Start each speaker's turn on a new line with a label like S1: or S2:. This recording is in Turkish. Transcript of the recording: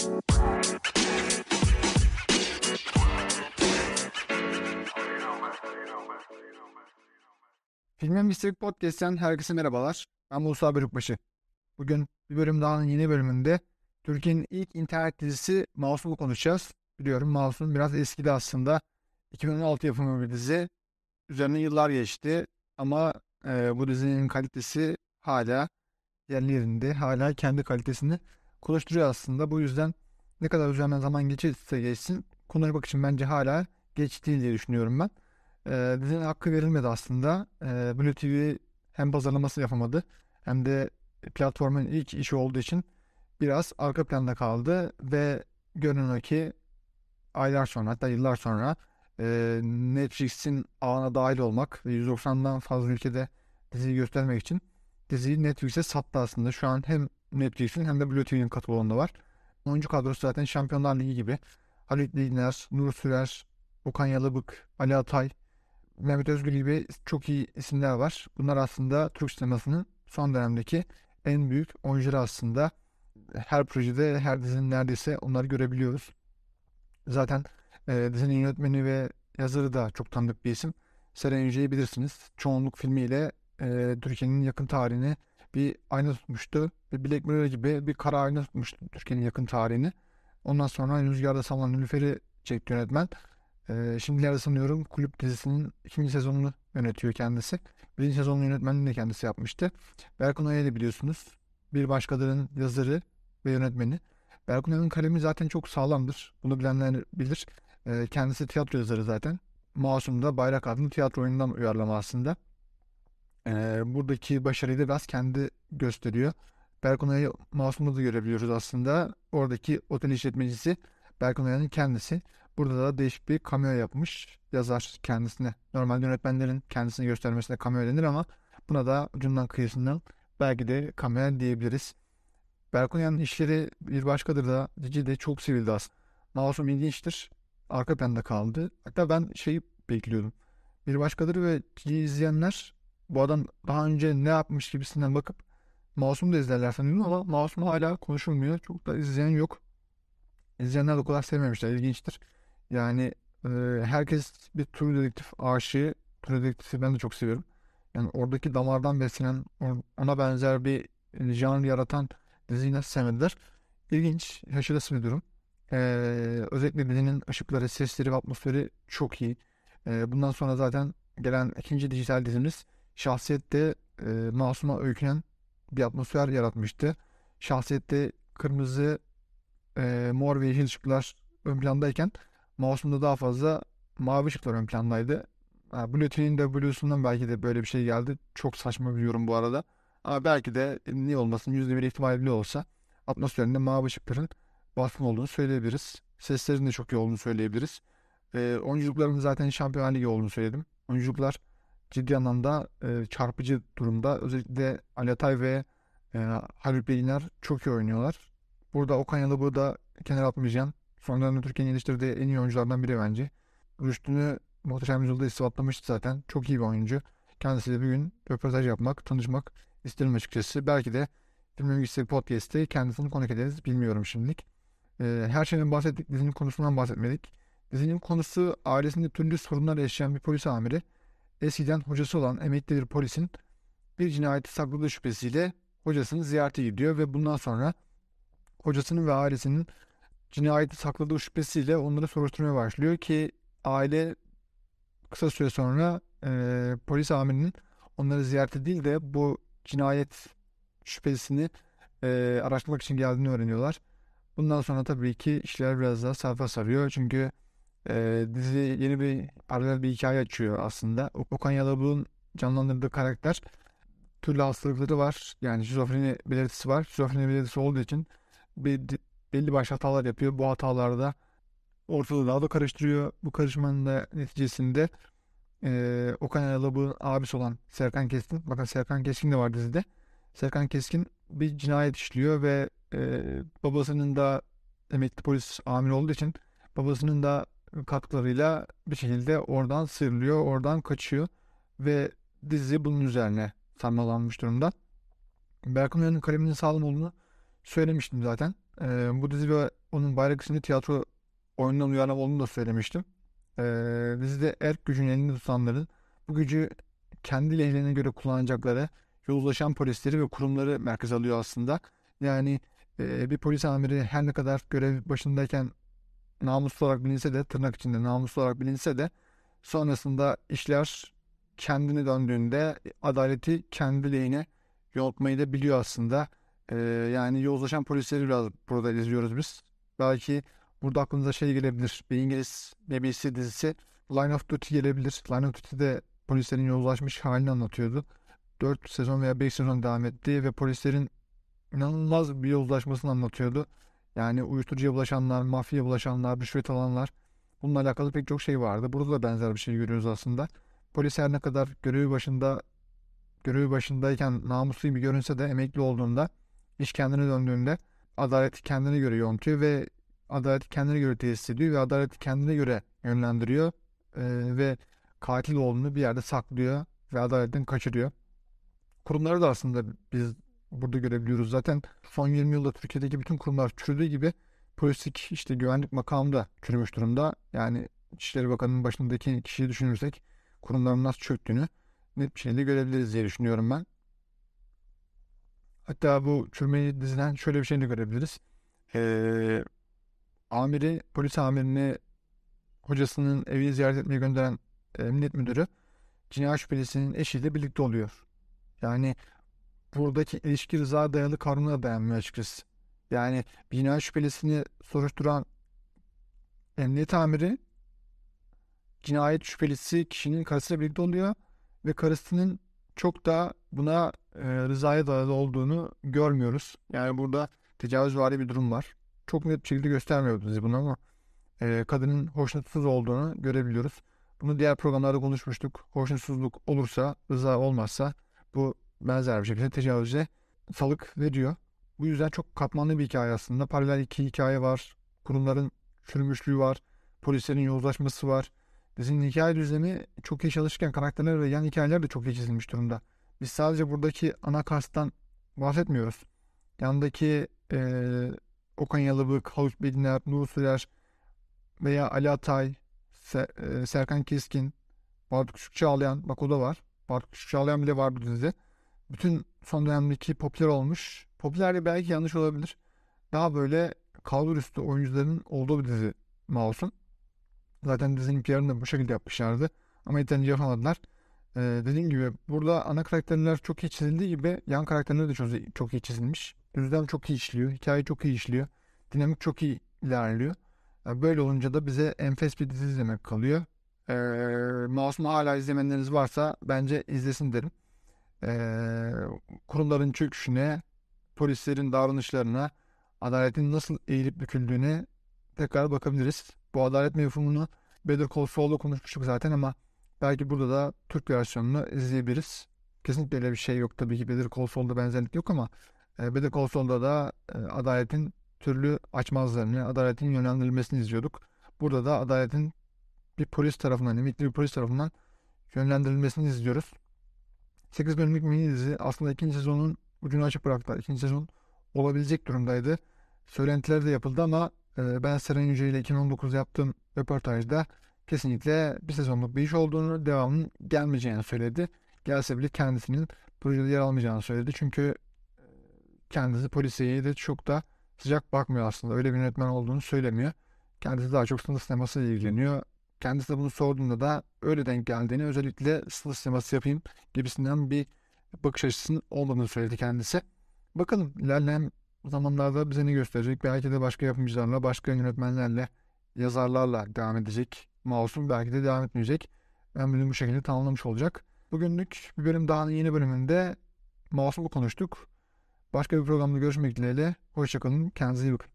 S1: Filmin Misterik Podcast'ten herkese merhabalar. Ben Musa Bölükbaşı. Bugün bir bölüm daha yeni bölümünde Türkiye'nin ilk internet dizisi Masum'u konuşacağız. Biliyorum Masum biraz eskidi aslında. 2016 yapımı bir dizi. Üzerine yıllar geçti ama e, bu dizinin kalitesi hala yerli yerinde. Hala kendi kalitesini konuşturuyor aslında. Bu yüzden ne kadar üzerinden zaman geçirse geçsin konuya bak için bence hala geç değil diye düşünüyorum ben. E, dizinin hakkı verilmedi aslında. E, Blue TV hem pazarlaması yapamadı hem de platformun ilk işi olduğu için biraz arka planda kaldı ve görünen ki aylar sonra hatta yıllar sonra e, Netflix'in ağına dahil olmak ve 190'dan fazla ülkede diziyi göstermek için diziyi Netflix'e sattı aslında. Şu an hem Netflix'in hem de Blue TV'nin kataloğunda var. Oyuncu kadrosu zaten Şampiyonlar Ligi gibi. Halit Bilginer, Nur Sürer, Okan Yalıbık, Ali Atay, Mehmet Özgür gibi çok iyi isimler var. Bunlar aslında Türk sinemasının son dönemdeki en büyük oyuncuları aslında. Her projede, her dizinin neredeyse onları görebiliyoruz. Zaten e, dizinin yönetmeni ve yazarı da çok tanıdık bir isim. Seren Yüce'yi bilirsiniz. Çoğunluk filmiyle e, Türkiye'nin yakın tarihini bir ayna tutmuştu. Ve Black Mirror gibi bir kara ayna tutmuştu Türkiye'nin yakın tarihini. Ondan sonra Rüzgarda Saman Nülüfer'i çekti yönetmen. E, şimdilerde sanıyorum Kulüp dizisinin ikinci sezonunu yönetiyor kendisi. Birinci sezonun yönetmenliğini de kendisi yapmıştı. Berkun Oya'yı biliyorsunuz. Bir başkalarının yazarı ve yönetmeni. Berkun Oya'nın kalemi zaten çok sağlamdır. Bunu bilenler bilir. E, kendisi tiyatro yazarı zaten. Masum da Bayrak adlı tiyatro oyunundan uyarlama aslında. E, buradaki başarıyı da biraz kendi gösteriyor. Berkun Oya'yı Masum'da da görebiliyoruz aslında. Oradaki otel işletmecisi Berkun Oya'nın kendisi. Burada da değişik bir cameo yapmış yazar kendisine. Normal yönetmenlerin kendisini göstermesine cameo denir ama buna da ucundan kıyısından belki de cameo diyebiliriz. Berkunyan'ın işleri bir başkadır da de çok sevildi aslında. Masum ilginçtir. Arka planda kaldı. Hatta ben şeyi bekliyordum. Bir başkadır ve Cici izleyenler bu adam daha önce ne yapmış gibisinden bakıp Masum da izlerler sanıyordum ama Masum hala konuşulmuyor. Çok da izleyen yok. İzleyenler de o kadar sevmemişler. İlginçtir. Yani e, herkes bir True Dedektif aşığı. True Dedektif'i ben de çok seviyorum. Yani oradaki damardan beslenen, ona benzer bir janr yaratan diziyi nasıl sevmediler? İlginç, şaşırtıcı bir durum. Ee, özellikle dizinin ışıkları, sesleri ve atmosferi çok iyi. Ee, bundan sonra zaten gelen ikinci dijital dizimiz Şahsiyet'te e, masuma öykünen bir atmosfer yaratmıştı. Şahsiyet'te kırmızı, e, mor ve yeşil ışıklar ön plandayken Mouse'umda daha fazla mavi ışıklar ön plandaydı. Ha, Bluetooth'un de Bluetooth'undan belki de böyle bir şey geldi. Çok saçma bir yorum bu arada. Ama belki de niye olmasın %1 ihtimal bile olsa atmosferinde mavi ışıkların baskın olduğunu söyleyebiliriz. Seslerin de çok iyi olduğunu söyleyebiliriz. E, oyunculukların zaten Şampiyon Ligi olduğunu söyledim. Oyunculuklar ciddi anlamda e, çarpıcı durumda. Özellikle Ali Atay ve e, Haluk Beyler çok iyi oynuyorlar. Burada Okan Yalıbı'yı da kenara atmayacağım. Son dönemde Türkiye'nin geliştirdiği en iyi oyunculardan biri bence. Rüştü'nü Muhteşem Yüzyıl'da ispatlamıştı zaten. Çok iyi bir oyuncu. Kendisiyle bir gün röportaj yapmak, tanışmak isterim açıkçası. Belki de Film Bilgisi Podcast'te kendisini konuk ederiz. Bilmiyorum şimdilik. Ee, her şeyden bahsettik. Dizinin konusundan bahsetmedik. Dizinin konusu ailesinde türlü sorunlar yaşayan bir polis amiri. Eskiden hocası olan emekli bir polisin bir cinayeti sakladığı şüphesiyle hocasını ziyarete gidiyor ve bundan sonra hocasının ve ailesinin cinayeti sakladığı şüphesiyle onları soruşturmaya başlıyor ki aile kısa süre sonra e, polis amirinin onları ziyarete değil de bu cinayet şüphesini e, araştırmak için geldiğini öğreniyorlar. Bundan sonra tabii ki işler biraz daha sayfa sarıyor. Çünkü e, dizi yeni bir paralel bir hikaye açıyor aslında. Okan Yalabık'ın canlandırdığı karakter türlü hastalıkları var. Yani şizofreni belirtisi var. Şizofreni belirtisi olduğu için bir belli başlı hatalar yapıyor. Bu hatalarda ortalığı daha da karıştırıyor. Bu karışmanın da neticesinde e, Okan Yalabık'ın abisi olan Serkan Keskin. Bakın Serkan Keskin de var dizide. Serkan Keskin bir cinayet işliyor ve e, babasının da emekli polis amir olduğu için babasının da katkılarıyla bir şekilde oradan sıyrılıyor, oradan kaçıyor ve dizi bunun üzerine sarmalanmış durumda. Berkun Uyar'ın kaleminin sağlam olduğunu söylemiştim zaten. e, bu dizi ve onun Bayrak isimli tiyatro oyundan uyarlama olduğunu da söylemiştim. E, dizide erk gücünün elinde tutanların bu gücü kendi lehlerine göre kullanacakları yozlaşan polisleri ve kurumları merkez alıyor aslında. Yani e, bir polis amiri her ne kadar görev başındayken namuslu olarak bilinse de tırnak içinde namuslu olarak bilinse de sonrasında işler kendini döndüğünde adaleti kendi lehine yontmayı da biliyor aslında. Ee, yani yozlaşan polisleri biraz burada izliyoruz biz. Belki burada aklınıza şey gelebilir. Bir İngiliz BBC dizisi Line of Duty gelebilir. Line of Duty'de polislerin yozlaşmış halini anlatıyordu. 4 sezon veya 5 sezon devam etti ve polislerin inanılmaz bir yozlaşmasını anlatıyordu. Yani uyuşturucuya bulaşanlar, mafyaya bulaşanlar, rüşvet alanlar bununla alakalı pek çok şey vardı. Burada da benzer bir şey görüyoruz aslında. Polis her ne kadar görevi başında görevi başındayken namuslu gibi görünse de emekli olduğunda iş kendine döndüğünde adaleti kendine göre yontuyor ve adaleti kendine göre tesis ediyor ve adaleti kendine göre yönlendiriyor ee, ve katil olduğunu bir yerde saklıyor ve adaletten kaçırıyor. Kurumları da aslında biz burada görebiliyoruz. Zaten son 20 yılda Türkiye'deki bütün kurumlar çürüdüğü gibi polislik işte güvenlik makamı da çürümüş durumda. Yani İçişleri Bakanı'nın başındaki kişiyi düşünürsek kurumların nasıl çöktüğünü net bir şekilde görebiliriz diye düşünüyorum ben. Hatta bu çürümeyi diziden şöyle bir şey de görebiliriz. Ee, amiri, polis amirini hocasının evini ziyaret etmeye gönderen emniyet müdürü cinayet şüphelisinin eşiyle birlikte oluyor. Yani buradaki ilişki rıza dayalı kanuna dayanmıyor açıkçası. Yani bina şüphelisini soruşturan emniyet amiri cinayet şüphelisi kişinin karısıyla birlikte oluyor ve karısının çok da buna e, rızaya dayalı olduğunu görmüyoruz. Yani burada tecavüzvari bir durum var. Çok net bir şekilde göstermiyor bizi bunu ama e, kadının hoşnutsuz olduğunu görebiliyoruz. Bunu diğer programlarda konuşmuştuk. Hoşnutsuzluk olursa, rıza olmazsa bu benzer bir şekilde tecavüze salık veriyor. Bu yüzden çok katmanlı bir hikaye aslında. Paralel iki hikaye var. Kurumların çürümüşlüğü var. Polislerin yozlaşması var. Dizinin hikaye düzlemi çok iyi çalışırken karakterler ve yan hikayeler de çok iyi çizilmiş durumda. Biz sadece buradaki ana kastan bahsetmiyoruz. Yandaki e, Okan Yalıbık, Havuç Bediner, Nur Sürer veya Ali Atay, Se, e, Serkan Keskin, Bartu Küçük Çağlayan, bak o da var. Bartu Küçük Çağlayan bile var bu dizide. Bütün son dönemdeki popüler olmuş. Popüler de belki yanlış olabilir. Daha böyle kalbur üstü oyuncuların olduğu bir dizi Mouse'un. Zaten dizinin PR'ını da bu şekilde yapmışlardı. Ama yeterince yapamadılar. Ee, dediğim gibi burada ana karakterler çok iyi çizildiği gibi yan karakterler de çok, çok iyi çizilmiş. Düzlem çok iyi işliyor. Hikaye çok iyi işliyor. Dinamik çok iyi ilerliyor. Yani böyle olunca da bize enfes bir dizi izlemek kalıyor. Ee, Mouse'unu hala izlemenleriniz varsa bence izlesin derim. Ee, kurumların çöküşüne, polislerin davranışlarına, adaletin nasıl eğilip büküldüğüne tekrar bakabiliriz. Bu adalet mevhumunu Better Call Saul'da konuşmuştuk zaten ama belki burada da Türk versiyonunu izleyebiliriz. Kesinlikle öyle bir şey yok tabii ki Better Call Saul'da benzerlik yok ama e, Better Call Saul'da da e, adaletin türlü açmazlarını, adaletin yönlendirilmesini izliyorduk. Burada da adaletin bir polis tarafından, emekli bir polis tarafından yönlendirilmesini izliyoruz. 8 bölümlük mini dizi aslında ikinci sezonun ucunu açıp bıraktılar. İkinci sezon olabilecek durumdaydı. Söylentiler de yapıldı ama e, ben Seren Yüce ile 2019 yaptığım röportajda kesinlikle bir sezonluk bir iş olduğunu, devamının gelmeyeceğini söyledi. Gelse bile kendisinin projede yer almayacağını söyledi. Çünkü e, kendisi polisiye de çok da sıcak bakmıyor aslında. Öyle bir yönetmen olduğunu söylemiyor. Kendisi daha çok sınıf sineması ile ilgileniyor. Kendisi de bunu sorduğunda da öyle denk geldiğini özellikle sınıf sineması yapayım gibisinden bir bakış açısının olmadığını söyledi kendisi. Bakalım ilerleyen zamanlarda bize ne gösterecek? Belki de başka yapımcılarla, başka yönetmenlerle, yazarlarla devam edecek. Mouse'un belki de devam etmeyecek. Ben bunu bu şekilde tamamlamış olacak. Bugünlük bir bölüm daha yeni bölümünde Mouse'u konuştuk. Başka bir programda görüşmek dileğiyle. Hoşçakalın. Kendinize iyi bakın.